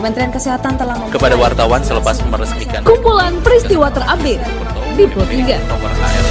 Kementerian Kesehatan telah kepada wartawan selepas meresmikan kumpulan peristiwa terupdate di Pro 3. nomor AR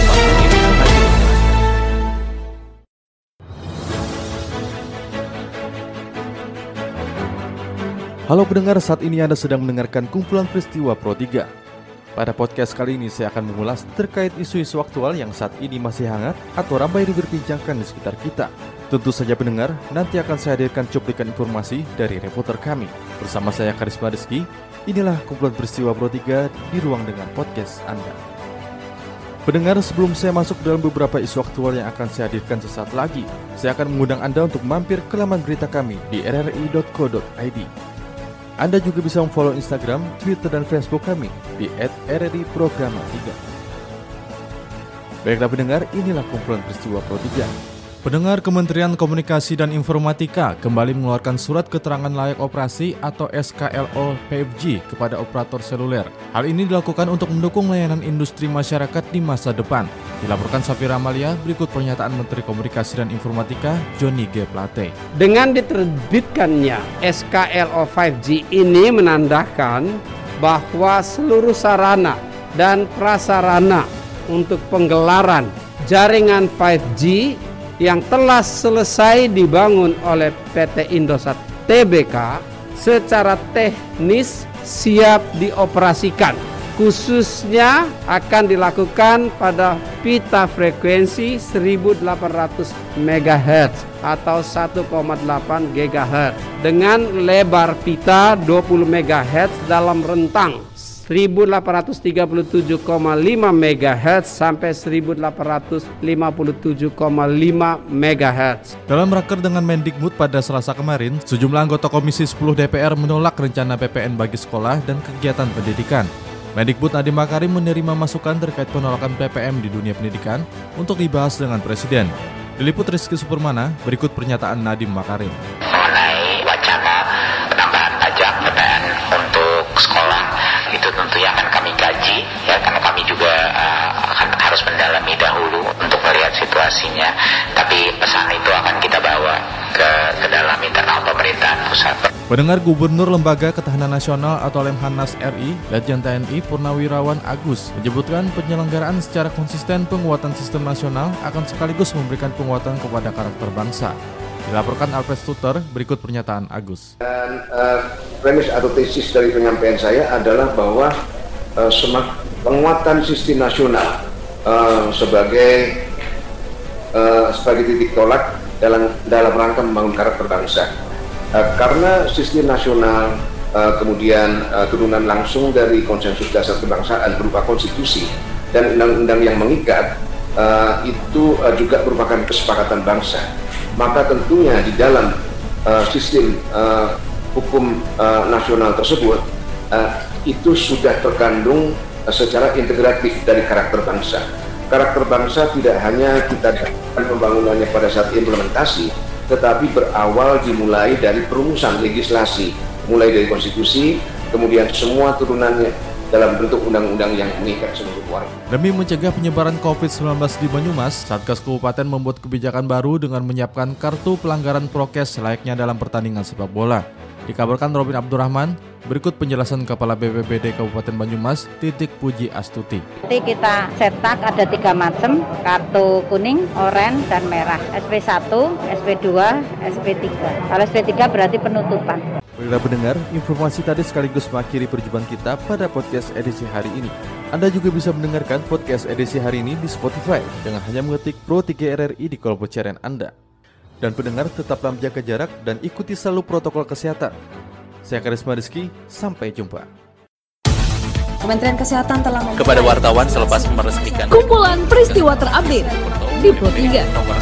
45. Halo pendengar, saat ini Anda sedang mendengarkan kumpulan peristiwa Pro 3. Pada podcast kali ini saya akan mengulas terkait isu-isu aktual yang saat ini masih hangat atau ramai diperbincangkan di sekitar kita. Tentu saja pendengar, nanti akan saya hadirkan cuplikan informasi dari reporter kami. Bersama saya Karisma Rizky, inilah kumpulan peristiwa Pro 3 di ruang dengan podcast Anda. Pendengar, sebelum saya masuk dalam beberapa isu aktual yang akan saya hadirkan sesaat lagi, saya akan mengundang Anda untuk mampir ke laman berita kami di rri.co.id. Anda juga bisa memfollow Instagram, Twitter, dan Facebook kami di @rri_programa3. Baiklah pendengar, inilah kumpulan peristiwa Pro 3. Pendengar Kementerian Komunikasi dan Informatika kembali mengeluarkan surat keterangan layak operasi atau SKLO PFG kepada operator seluler. Hal ini dilakukan untuk mendukung layanan industri masyarakat di masa depan. Dilaporkan Safira Amalia, berikut pernyataan Menteri Komunikasi dan Informatika Johnny G. Plate. Dengan diterbitkannya SKLO 5G ini menandakan bahwa seluruh sarana dan prasarana untuk penggelaran jaringan 5G yang telah selesai dibangun oleh PT Indosat Tbk secara teknis siap dioperasikan khususnya akan dilakukan pada pita frekuensi 1800 MHz atau 1,8 GHz dengan lebar pita 20 MHz dalam rentang 1837,5 MHz sampai 1857,5 MHz. Dalam raker dengan Mendikbud pada Selasa kemarin, sejumlah anggota Komisi 10 DPR menolak rencana PPN bagi sekolah dan kegiatan pendidikan. Mendikbud Nadiem Makarim menerima masukan terkait penolakan PPM di dunia pendidikan untuk dibahas dengan Presiden. Diliput Rizky Supermana, berikut pernyataan Nadiem Makarim. Pendengar Gubernur Lembaga Ketahanan Nasional atau Lemhanas RI, Letjen TNI Purnawirawan Agus menyebutkan penyelenggaraan secara konsisten penguatan sistem nasional akan sekaligus memberikan penguatan kepada karakter bangsa. Dilaporkan Alfred Stuter, berikut pernyataan Agus. Dan uh, premis atau tesis dari penyampaian saya adalah bahwa uh, semak penguatan sistem nasional uh, sebagai uh, sebagai titik tolak dalam dalam rangka membangun karakter bangsa. Uh, karena sistem nasional uh, kemudian uh, turunan langsung dari konsensus dasar kebangsaan berupa konstitusi dan undang-undang yang mengikat uh, itu uh, juga merupakan kesepakatan bangsa. Maka tentunya di dalam uh, sistem uh, hukum uh, nasional tersebut uh, itu sudah terkandung secara integratif dari karakter bangsa. Karakter bangsa tidak hanya kita dapatkan pembangunannya pada saat implementasi, tetapi berawal dimulai dari perumusan legislasi, mulai dari konstitusi, kemudian semua turunannya dalam bentuk undang-undang yang mengikat seluruh warga. Demi mencegah penyebaran COVID-19 di Banyumas, Satgas Kabupaten membuat kebijakan baru dengan menyiapkan kartu pelanggaran prokes layaknya dalam pertandingan sepak bola. Dikabarkan Robin Abdurrahman, berikut penjelasan Kepala BPBD Kabupaten Banyumas, Titik Puji Astuti. Nanti kita cetak ada tiga macam, kartu kuning, oranye, dan merah. SP1, SP2, SP3. Kalau SP3 berarti penutupan. Baiklah pendengar, informasi tadi sekaligus mengakhiri perjumpaan kita pada podcast edisi hari ini. Anda juga bisa mendengarkan podcast edisi hari ini di Spotify dengan hanya mengetik Pro 3 RRI di kolom pencarian Anda. Dan pendengar tetaplah menjaga jarak dan ikuti selalu protokol kesehatan. Saya Karisma Rizky, sampai jumpa. Kementerian Kesehatan telah kepada wartawan selepas meresmikan kumpulan peristiwa terupdate di Pro 3. nomor